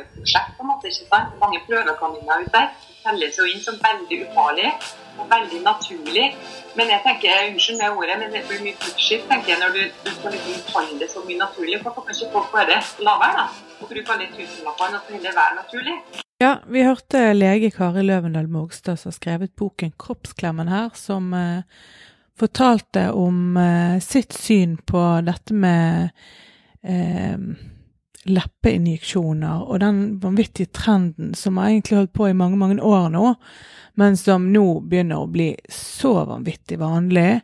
prøveprosjekt, på en måte, ikke sant? Mange prøvekaniner ute der. Telles jo inn som veldig ufarlig og veldig naturlig. Men jeg tenker, unnskyld med ordet, men det blir mye bullshit tenker jeg, når du, du skal liksom kalle det så mye naturlig. Kan ikke folk bare la være, da? Og bruke alle tusenlappene og så heller være naturlig? Ja, vi hørte lege Kari Løvendal Mogstad som har skrevet boken 'Kroppsklemmen' her, som eh, fortalte om eh, sitt syn på dette med eh, leppeinjeksjoner og den vanvittige trenden som har egentlig holdt på i mange, mange år nå, men som nå begynner å bli så vanvittig vanlig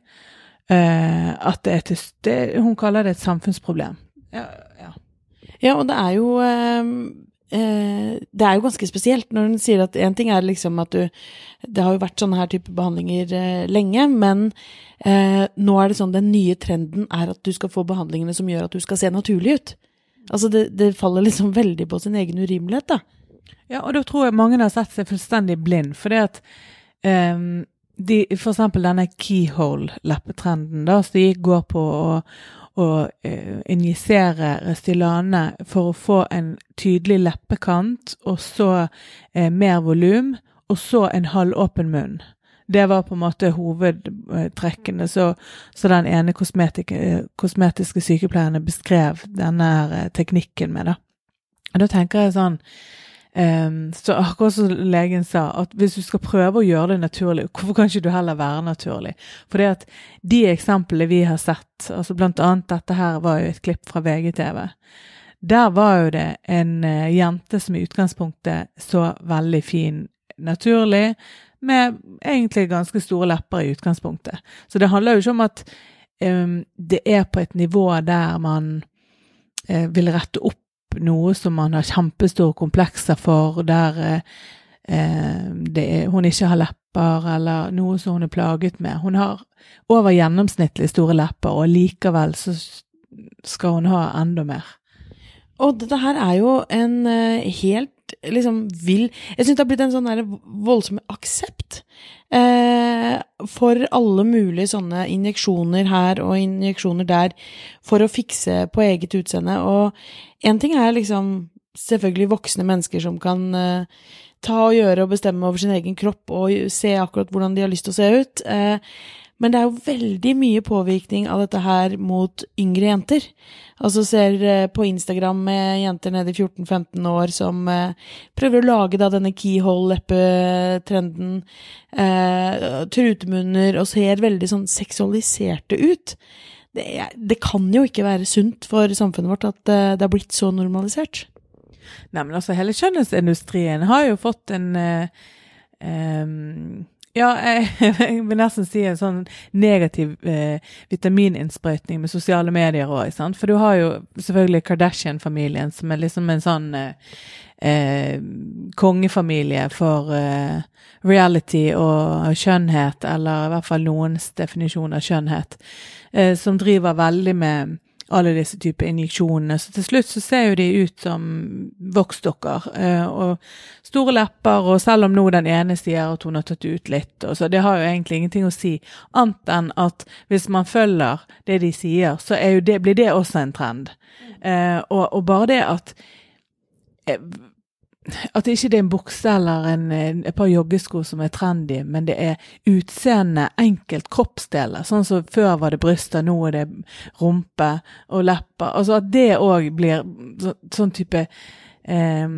eh, at det er til det, Hun kaller det et samfunnsproblem. Ja, ja. Ja, og det er jo eh, eh, Det er jo ganske spesielt når hun sier at én ting er liksom at du Det har jo vært sånne her type behandlinger eh, lenge, men eh, nå er det sånn den nye trenden er at du skal få behandlingene som gjør at du skal se naturlig ut. Altså det, det faller liksom veldig på sin egen urimelighet, da. Ja, og da tror jeg mange har sett seg fullstendig blind, for det at um, de, for eksempel denne keyhole-leppetrenden, da, som de går på å, å uh, injisere Restylane for å få en tydelig leppekant, og så uh, mer volum, og så en halvåpen munn. Det var på en måte hovedtrekkene så, så den ene kosmetiske sykepleierne beskrev denne teknikken med. da. Og da tenker jeg sånn um, Så akkurat som legen sa, at hvis du skal prøve å gjøre det naturlig, hvorfor kan ikke du heller være naturlig? For det at de eksemplene vi har sett, altså blant annet dette her var jo et klipp fra VGTV. Der var jo det en uh, jente som i utgangspunktet så veldig fin naturlig, med egentlig ganske store lepper i utgangspunktet. Så det handler jo ikke om at um, det er på et nivå der man uh, vil rette opp noe som man har kjempestore komplekser for, der uh, er, hun ikke har lepper, eller noe som hun er plaget med. Hun har over gjennomsnittlig store lepper, og likevel så skal hun ha enda mer. Og dette her er jo en uh, helt liksom vill Jeg syns det har blitt en sånn voldsom aksept eh, for alle mulige sånne injeksjoner her og injeksjoner der for å fikse på eget utseende. Og én ting er liksom selvfølgelig voksne mennesker som kan eh, ta og gjøre og bestemme over sin egen kropp og se akkurat hvordan de har lyst til å se ut. Eh, men det er jo veldig mye påvirkning av dette her mot yngre jenter. Altså ser eh, på Instagram med jenter nede i 14-15 år som eh, prøver å lage da denne keyhole-leppetrenden, eh, trutemunner, og ser veldig sånn seksualiserte ut. Det, det, kan jo ikke være sunt for samfunnet vårt at eh, det har blitt så normalisert. Nei, men altså hele skjønnhetsindustrien har jo fått en eh, um ja, jeg, jeg, vil nesten si en sånn negativ eh, vitamininnsprøytning med sosiale medier òg. For du har jo selvfølgelig Kardashian-familien, som er liksom en sånn eh, eh, kongefamilie for eh, reality og skjønnhet, eller i hvert fall noens definisjon av skjønnhet, eh, som driver veldig med alle disse typer injeksjonene. Så til slutt så ser jo de ut som voksdokker. Eh, og store lepper, og selv om nå den ene sier at hun har tatt ut litt, og så det har jo egentlig ingenting å si, annet enn at hvis man følger det de sier, så det, blir det også en trend. Eh, og, og, bare det at eh, at det ikke er en bukse eller en, et par joggesko som er trendy, men det er utseende, enkelt kroppsdeler. Sånn som før var det bryster, nå er det rumpe og lepper. Altså at det òg blir så, sånn type eh,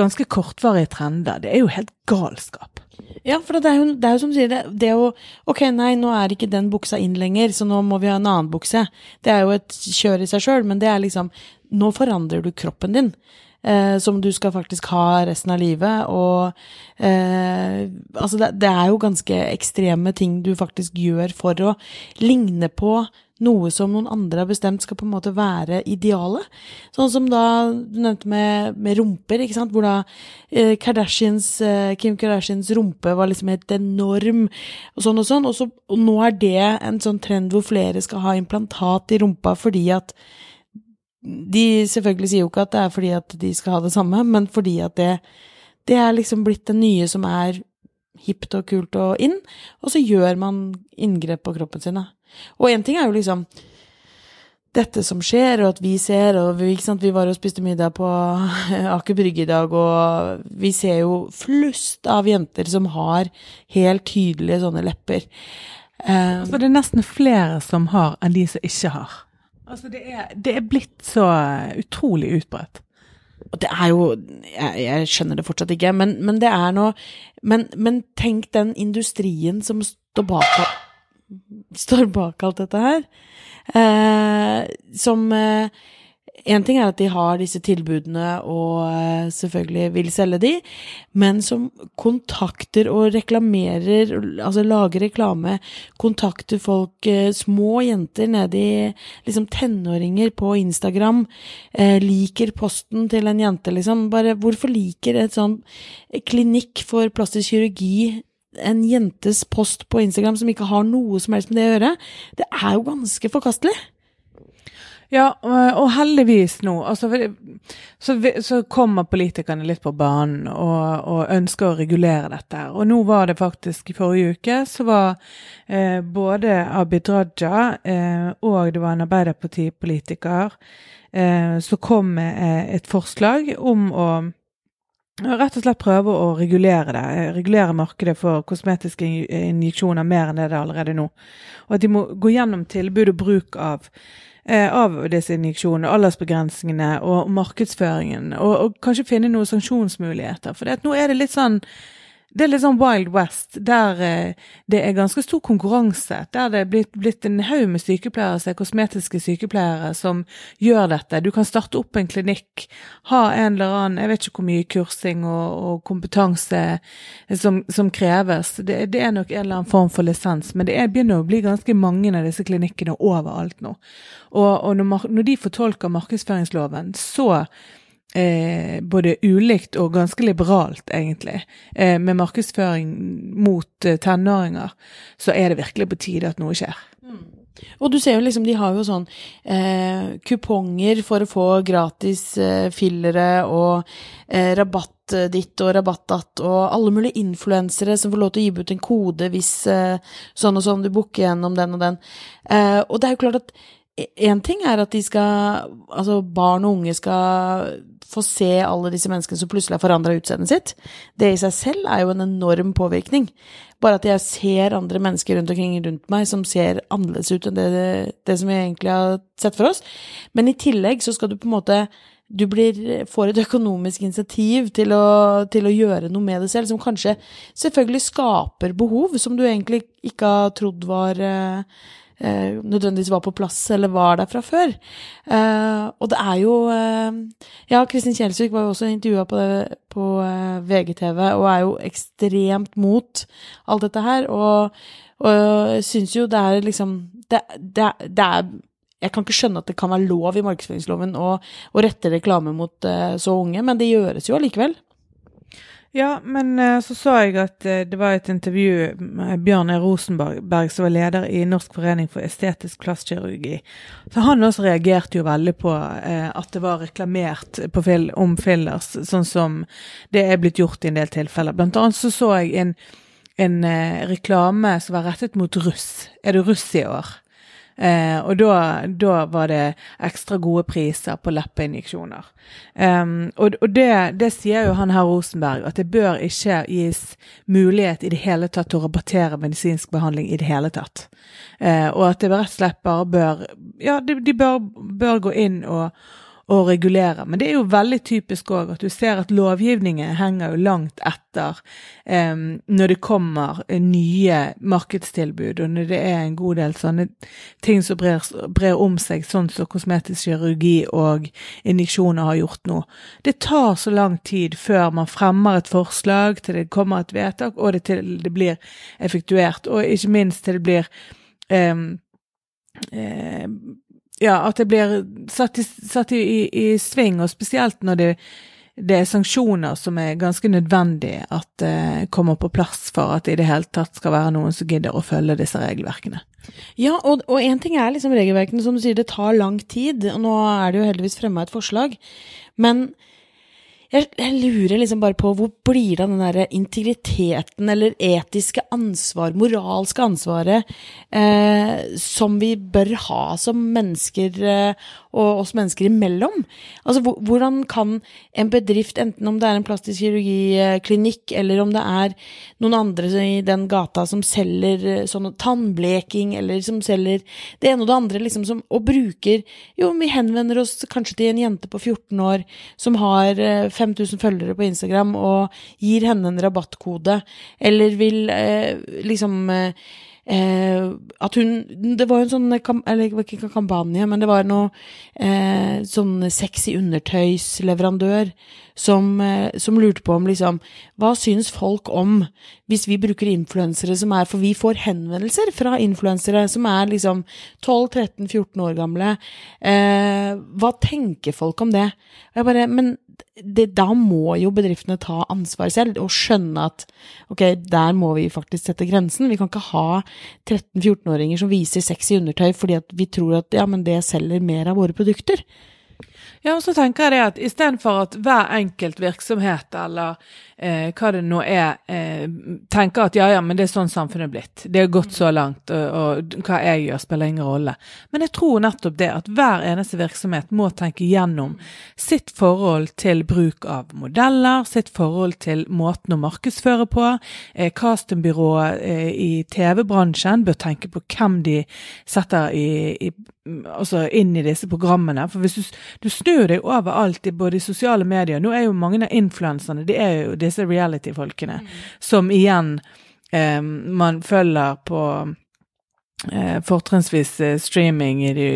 ganske kortvarige trender. Det er jo helt galskap. Ja, for det er jo, det er jo som sier, det, det å Ok, nei, nå er ikke den buksa inn lenger, så nå må vi ha en annen bukse. Det er jo et kjør i seg sjøl, men det er liksom Nå forandrer du kroppen din eh, som du skal faktisk ha resten av livet. Og eh, altså det, det, er jo ganske ekstreme ting du faktisk gjør for å ligne på noe som noen andre har bestemt skal på en måte være idealet. Sånn som da du nevnte med, med rumper, ikke sant, hvor da eh, Kardashians, eh, Kim Kardashians rumpe var liksom helt enorm, og sånn og sånn. Og, så, og nå er det en sånn trend hvor flere skal ha implantat i rumpa fordi at de selvfølgelig sier jo ikke at det er fordi at de skal ha det samme, men fordi at det, det er liksom blitt det nye som er hipt og kult og inn, og så gjør man inngrep på kroppen sin. Og én ting er jo liksom dette som skjer, og at vi ser, og vi, vi var og spiste middag på Aker Brygge i dag, og vi ser jo flust av jenter som har helt tydelige sånne lepper. Så det er nesten flere som har, enn de som ikke har. Altså det er, det er blitt så utrolig utbredt. Og det er jo Jeg, jeg skjønner det fortsatt ikke, men, men det er noe men, men, tenk den industrien som står bak, står bak alt dette her. Eh, som eh, en ting er at de har disse tilbudene og uh, selvfølgelig vil selge de, men som kontakter og reklamerer, altså lager reklame, kontakter folk, uh, små jenter nede i liksom tenåringer på Instagram, uh, liker posten til en jente, liksom. Bare hvorfor liker et sånn klinikk for plastisk kirurgi en jentes post på Instagram som ikke har noe som helst med det å gjøre? Det er jo ganske forkastelig. Ja, og heldigvis nå altså, så, så, kommer politikerne litt på banen og, og, ønsker å regulere dette. Og nå var det faktisk i forrige uke så var eh, både Abid Raja eh, og det var en Arbeiderpartipolitiker eh, som kom med eh, et forslag om å rett og slett prøve å regulere det. Regulere markedet for kosmetiske injeksjoner mer enn det det er allerede nå. Og at de må gå gjennom tilbud og bruk av Eh, av disse injeksjonene, aldersbegrensningene og markedsføringen, og, og kanskje finne noen sanksjonsmuligheter. For nå er det litt sånn det er litt sånn Wild West, der eh, det er ganske stor konkurranse. Der det er blitt, blitt en haug med sykepleiere, altså kosmetiske sykepleiere, som gjør dette. Du kan starte opp en klinikk, ha en eller annen Jeg vet ikke hvor mye kursing og, og kompetanse som, som kreves. Det, det, er nok en eller annen form for lisens, men det er, begynner å bli ganske mange av disse klinikkene overalt nå. Og, og når, når de fortolker markedsføringsloven, så eh, både ulikt og ganske liberalt, egentlig, eh, med markedsføring mot eh, tenåringer, så er det virkelig på tide at noe skjer. Mm. Og du ser jo liksom, de har jo sånn eh, kuponger for å få gratis eh, fillere og eh, rabatt ditt og rabatt datt, og alle mulige influensere som får lov til å gi ut en kode hvis sånn og sånn du booker gjennom den og den. Og det er jo klart at Én ting er at skal Altså, barn og unge skal få se alle disse menneskene som plutselig har forandra utseendet sitt. Det i seg selv er jo en enorm påvirkning. Bare at jeg ser andre mennesker rundt omkring rundt meg som ser annerledes ut enn det, det som vi egentlig har sett for oss. Men i tillegg så skal du på en måte du blir, får et økonomisk initiativ til å, til å, gjøre noe med det selv, som kanskje selvfølgelig skaper behov som du egentlig ikke har trodd var eh, eh, nødvendigvis var på plass eller var der fra før. Eh, og det er jo eh, Ja, Kristin Kjelsvik var jo også intervjua på, på eh, VGTV og er jo ekstremt mot alt dette her. Og, og syns jo det er liksom det, det, det er jeg kan ikke skjønne at det kan være lov i markedsføringsloven å rette reklame mot uh, så unge, men det gjøres jo allikevel. Ja, men uh, så så jeg at uh, det var et intervju med Bjørn E. Rosenberg, som var leder i Norsk forening for estetisk plastkirurgi. Så han også reagerte jo veldig på uh, at det var reklamert fill, om fillers, sånn som det er blitt gjort i en del tilfeller. Blant annet så så jeg en, en reklame som var rettet mot russ. Er du russ i år? Eh, og da, var det ekstra gode priser på leppeinjeksjoner. Um, og, og det, det, sier jo han her Rosenberg, at det bør ikke gis mulighet i det hele tatt til å rabattere medisinsk behandling i det hele tatt. Eh, og at det rett og slett bare bør Ja, de, de bør, bør gå inn og å regulere. Men det er jo veldig typisk òg at du ser at lovgivningen henger jo langt etter um, når det kommer nye markedstilbud, og når det er en god del sånne ting som brer, brer om seg, sånn som kosmetisk kirurgi og injeksjoner har gjort nå. Det tar så lang tid før man fremmer et forslag, til det kommer et vedtak, og det til det blir effektuert, og ikke minst til det blir eh, ja, at det blir satt i, satt i, i, sving, og spesielt når det, det, er sanksjoner som er ganske nødvendig at uh, kommer på plass for at det i det hele tatt skal være noen som gidder å følge disse regelverkene. Ja, og én ting er liksom regelverkene, som du sier, det tar lang tid. og Nå er det jo heldigvis fremma et forslag. Men jeg, jeg, lurer liksom bare på hvor blir det av den derre integriteten eller etiske ansvar, moralske ansvaret, eh, som vi bør ha som mennesker eh, og oss mennesker imellom? Altså hvordan kan en bedrift, enten om det er en plastisk kirurgiklinikk, eller om det er noen andre i den gata som selger eh, sånn tannbleking, eller som selger det ene og det andre, liksom, som, og bruker Jo, vi henvender oss kanskje til en jente på 14 år som har 50 eh, 5000 følgere på Instagram og gir henne en rabattkode, eller vil eh, liksom eh, eh at hun Det var jo en sånn Eller ikke kampanje, men det var noe eh, sånn sexy undertøysleverandør som, eh, som, lurte på om liksom Hva syns folk om hvis vi bruker influensere som er For vi får henvendelser fra influensere som er liksom 12-13-14 år gamle. Eh, hva tenker folk om det? Og jeg bare Men det, da må jo bedriftene ta ansvar selv og skjønne at ok, der må vi faktisk sette grensen. Vi kan ikke ha 13-14-åringer som viser sexy undertøy fordi vi tror at ja, men det selger mer av våre produkter. Ja, og så tenker jeg det at istedenfor at hver enkelt virksomhet eller eh, hva det nå er, eh, tenker at ja, ja, men det er sånn samfunnet er blitt. Det har gått så langt, og, og, hva jeg gjør spiller ingen rolle. Men jeg tror nettopp det at hver eneste virksomhet må tenke gjennom sitt forhold til bruk av modeller, sitt forhold til måten å markedsføre på. Eh, Castingbyrået eh, i TV-bransjen bør tenke på hvem de setter i, i altså inn i disse programmene. For hvis du, du snur deg overalt, i både i sosiale medier Nå er jo mange av influenserne det er jo disse reality-folkene, mm. som igjen eh, man følger på eh, fortrinnsvis eh, streaming i de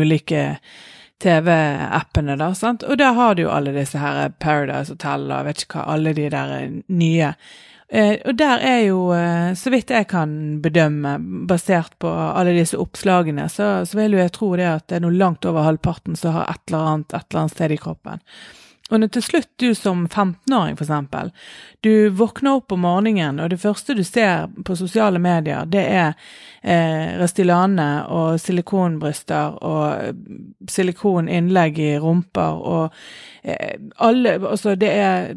ulike TV-appene, da. sant? Og der har du jo alle disse her Paradise Hotel og vet ikke hva, alle de der nye Eh, og der er jo, eh, så vidt jeg kan bedømme, basert på alle disse oppslagene, så, så vil jo jeg tro det at det er noe langt over halvparten som har et eller annet et eller annet sted i kroppen. Og når til slutt du som 15-åring, for eksempel, du våkner opp om morgenen, og det første du ser på sosiale medier, det er eh, Restylane og silikonbryster og silikoninnlegg i rumper og eh, alle Altså, det er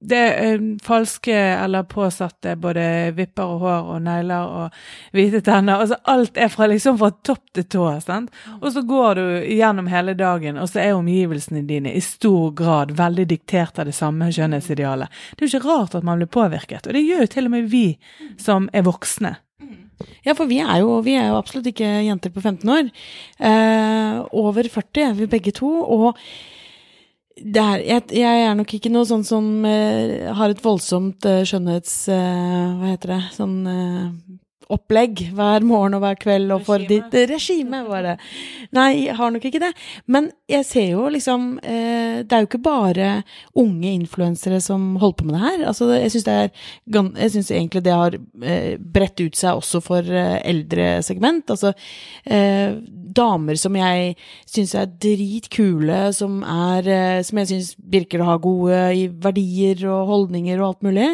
det falske eller påsatte både vipper og hår og negler og hvite tenner. Altså alt er fra, liksom fra topp til tå. sant? Og så går du gjennom hele dagen, og så er omgivelsene dine i stor grad veldig diktert av det samme skjønnhetsidealet. Det er jo ikke rart at man blir påvirket, og det gjør jo til og med vi som er voksne. Ja, for vi er, jo, vi er jo, absolutt ikke jenter på 15 år. Eh, over 40 er vi begge to. og er, jeg, jeg, er nok ikke noe sånn som uh, har et voldsomt uh, skjønnhets... Uh, hva heter det? Sånn opplegg hver morgen og hver kveld og for ditt regime, var det. Nei, jeg har nok ikke det. Men jeg ser jo liksom eh, Det er jo ikke bare unge influensere som holder på med det her. Altså, jeg syns egentlig det har eh, bredt ut seg også for eh, eldre segment. Altså eh, damer som jeg syns er dritkule, som er Som jeg syns virker å ha gode i verdier og holdninger og alt mulig.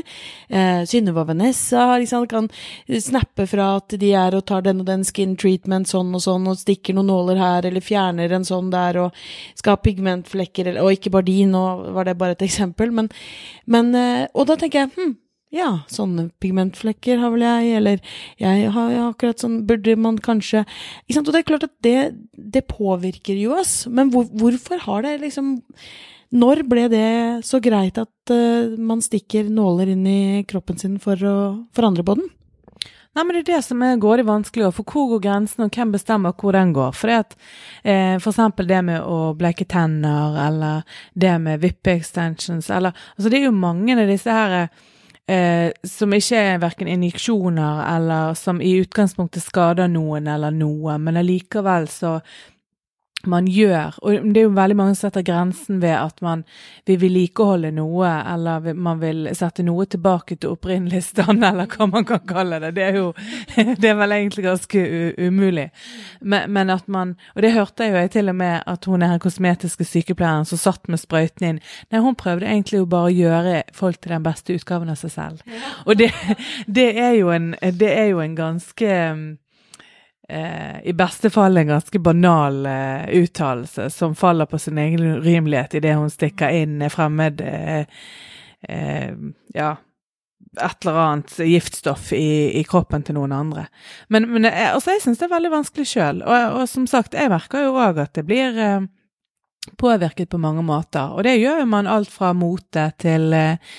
Eh, Synnøve Vanessa liksom, kan snappe fra at de er og tar den og den skin treatment sånn og sånn, og stikker noen nåler her, eller fjerner en sånn der, og skal ha pigmentflekker, eller, og ikke bare de, nå var det bare et eksempel, men, men eh, Og da tenker jeg hm, ja, sånne pigmentflekker har vel jeg, eller jeg har ja, akkurat sånn Burde man kanskje Ikke sant? Og det er klart at det, det påvirker jo oss, men hvor, hvorfor har det liksom Når ble det så greit at uh, man stikker nåler inn i kroppen sin for å forandre på den? Nei, men Det er det som er grådig vanskelig. For hvor går grensen, og hvem bestemmer hvor den går? For det at, eh, for eksempel det med å bleke tenner, eller det med vippe-extensions, eller altså Det er jo mange av disse her eh, som ikke er verken injeksjoner, eller som i utgangspunktet skader noen eller noe, men allikevel så man gjør. Og det er jo veldig mange som setter grensen ved at man vil vedlikeholde noe, eller man vil sette noe tilbake til opprinnelig stand, eller hva man kan kalle det. Det er jo det er vel egentlig ganske umulig. Men, men, at man Og det hørte jeg jo jeg til og med at hun er den kosmetiske sykepleieren som satt med sprøyten inn. Nei, hun prøvde egentlig jo bare å gjøre folk til den beste utgaven av seg selv. Og det, det, er, jo en, det er jo en ganske eh, i beste fall en ganske banal eh, uttalelse som faller på sin egen urimelighet idet hun stikker inn fremmed eh, eh, Ja, et eller annet giftstoff i, i kroppen til noen andre. Men, men jeg, altså, jeg syns det er veldig vanskelig sjøl. Og, og, som sagt, jeg merker jo òg at det blir eh, påvirket på mange måter. Og det gjør jo man alt fra mote til eh,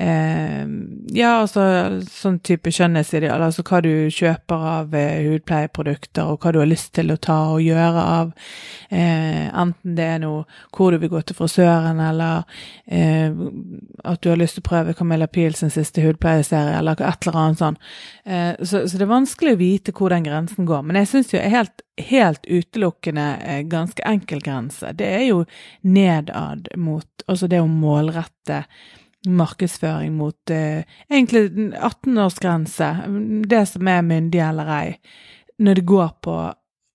Eh, ja, altså sånn type skjønnhetsideal, altså hva du kjøper av eh, hudpleieprodukter, og hva du har lyst til å ta og gjøre av eh, Enten det er noe hvor du vil gå til frisøren, eller eh, at du har lyst til å prøve Camilla Peel siste hudpleieserie, eller et eller annet sånt. Eh, så, så, det er vanskelig å vite hvor den grensen går. Men jeg syns jo helt, helt utelukkende eh, ganske enkel grense. Det er jo nedad mot Altså det å målrette markedsføring mot eh, egentlig 18-årsgrense, det som er myndig eller ei, når det går på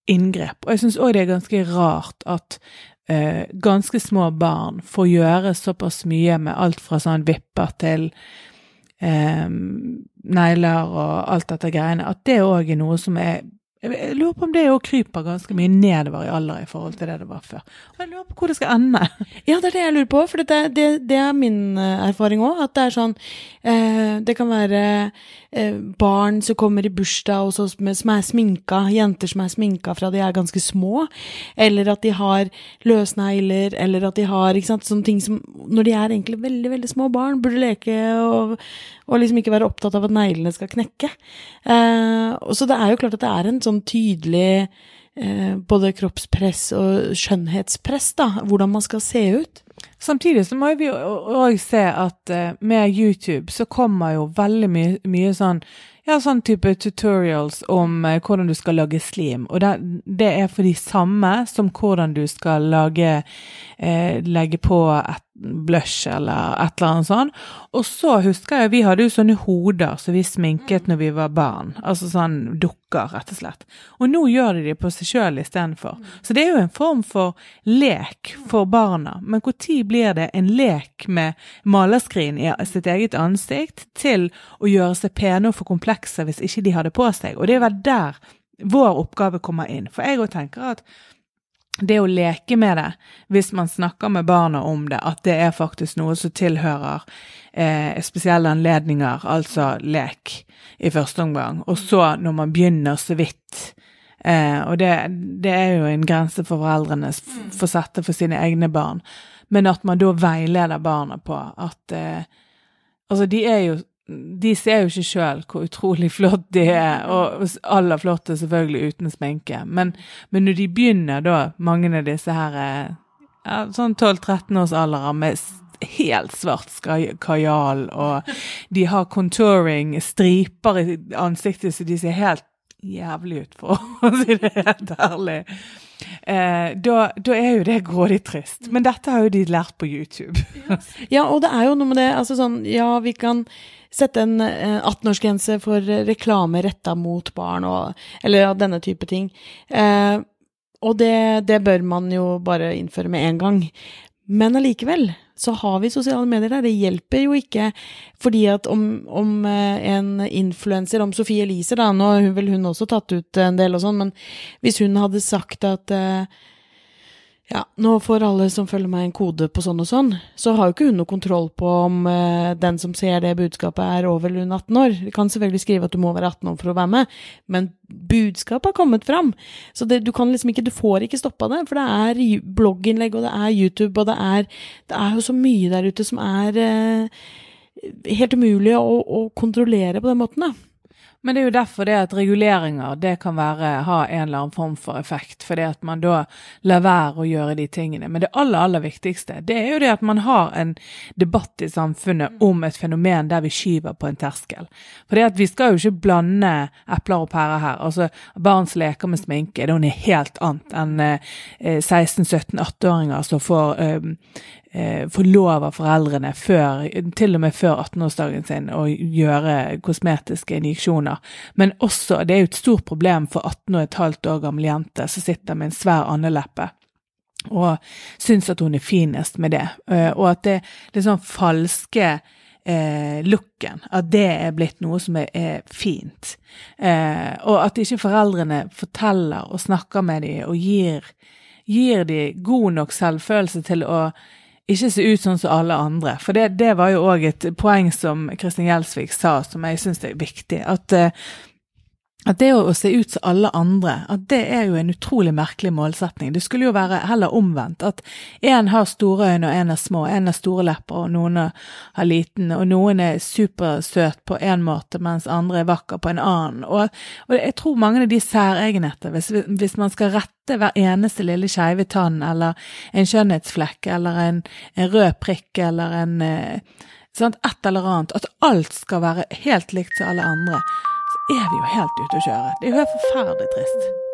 inngrep. Og jeg syns òg det er ganske rart at eh, ganske små barn får gjøre såpass mye med alt fra sånn vipper til eh, negler og alt dette greiene, at det òg er noe som er jeg lurer på om det òg kryper ganske mye nedover i alder i forhold til det det var før. Og jeg lurer på hvor det skal ende. Ja, det er det jeg lurer på, for det, det, det er min eh, erfaring òg. At det er sånn eh, Det kan være eh, barn som kommer i bursdag hos oss som er sminka, jenter som er sminka fra de er ganske små, eller at de har løsnegler, eller at de har ikke sant, sånne ting som Når de er egentlig veldig, veldig små barn, burde leke og, og liksom ikke være opptatt av at neglene skal knekke. Eh, så det er jo klart at det er en sånn tydelig eh, både kroppspress og skjønnhetspress, da, hvordan man skal se ut. Samtidig så må vi òg se at uh, med YouTube så kommer jo veldig mye, mye sånn ja, sånn type tutorials om uh, hvordan du skal lage slim. Og det, det, er for de samme som hvordan du skal lage eh, Legge på et blush eller et eller annet sånt. Og så husker jeg vi hadde jo sånne hoder som vi sminket når vi var barn. Altså sånn dukker, rett og slett. Og nå gjør de det på seg sjøl istedenfor. Så det er jo en form for lek for barna. Men når blir det en lek med malerskrin i sitt eget ansikt til å gjøre seg pene og for komplekser hvis ikke de har det på seg? Og det er vel der vår oppgave kommer inn. For jeg òg tenker at det å leke med det, hvis man snakker med barna om det, at det er faktisk noe som tilhører eh, spesielle anledninger, altså lek, i første omgang. Og så, når man begynner så vidt eh, Og det, det, er jo en grense for foreldrene for å sette for sine egne barn, men at man da veileder barna på at eh, Altså, de er jo de ser jo ikke sjøl hvor utrolig flott de er, og aller flotte selvfølgelig uten sminke. Men, men, når de begynner, da, mange av disse her eh, ja, sånn 12-13 års aldere med helt svart kajal, og de har contouring, striper i ansiktet så de ser helt jævlig ut, for å si det helt ærlig. Eh, da, da, er jo det grådig trist. Men dette har jo de lært på YouTube. ja, og det er jo noe med det, altså sånn, ja, vi kan sette en 18-årsgrense for reklame retta mot barn, og, eller ja, denne type ting. Eh, og det, det, bør man jo bare innføre med en gang. Men allikevel så har vi sosiale medier der. Det hjelper jo ikke fordi at om, om eh, en influenser, om Sofie Elise, da, nå vel hun også tatt ut en del og sånn, men hvis hun hadde sagt at uh, ja, nå får alle som følger meg en kode på sånn og sånn, så har jo ikke hun noe kontroll på om eh, den som ser det budskapet er over eller under 18 år. De kan selvfølgelig skrive at du må være 18 år for å være med, men budskapet har kommet fram. Så det, du kan liksom ikke, du får ikke stoppa det, for det er blogginnlegg, og det er YouTube, og det er, det er jo så mye der ute som er eh, helt umulig å, å kontrollere på den måten, da. Men det er jo derfor det at reguleringer det kan være, ha en eller annen form for effekt. Fordi at man da lar være å gjøre de tingene. Men det aller, aller viktigste det er jo det at man har en debatt i samfunnet om et fenomen der vi skyver på en terskel. For det at vi skal jo ikke blande epler og pærer her. Altså, barns leker med sminke, det er noe helt annet enn eh, 16-17-18-åringer som får eh, av foreldrene før, til og med før 18-årsdagen sin å gjøre kosmetiske injeksjoner. Men også, det er jo et stort problem for 18 og et halvt år gamle jente som sitter med en svær andeleppe og syns at hun er finest med det. Eh, og at det, litt sånn falske eh, looken. At det er blitt noe som er, er fint. Eh, og at ikke foreldrene forteller og snakker med dem og gir, gir dem god nok selvfølelse til å ikke se ut sånn som alle andre. For det, det var jo òg et poeng som Kristin Gjelsvik sa, som jeg syns er viktig. At eh, at det å se ut som alle andre, at det er jo en utrolig merkelig målsetning. Det skulle jo være heller omvendt. At én har store øyne og én er små. Én har store lepper og noen har liten. Og noen er supersøt på én måte, mens andre er vakker på en annen. Og, og jeg tror mange av de særegenheter, hvis, hvis man skal rette hver eneste lille skeive tann eller en skjønnhetsflekk eller en, en rød prikk eller en eh, sant, et eller annet, at alt skal være helt likt som alle andre er vi jo helt ute å kjøre. Det er jo helt forferdelig trist.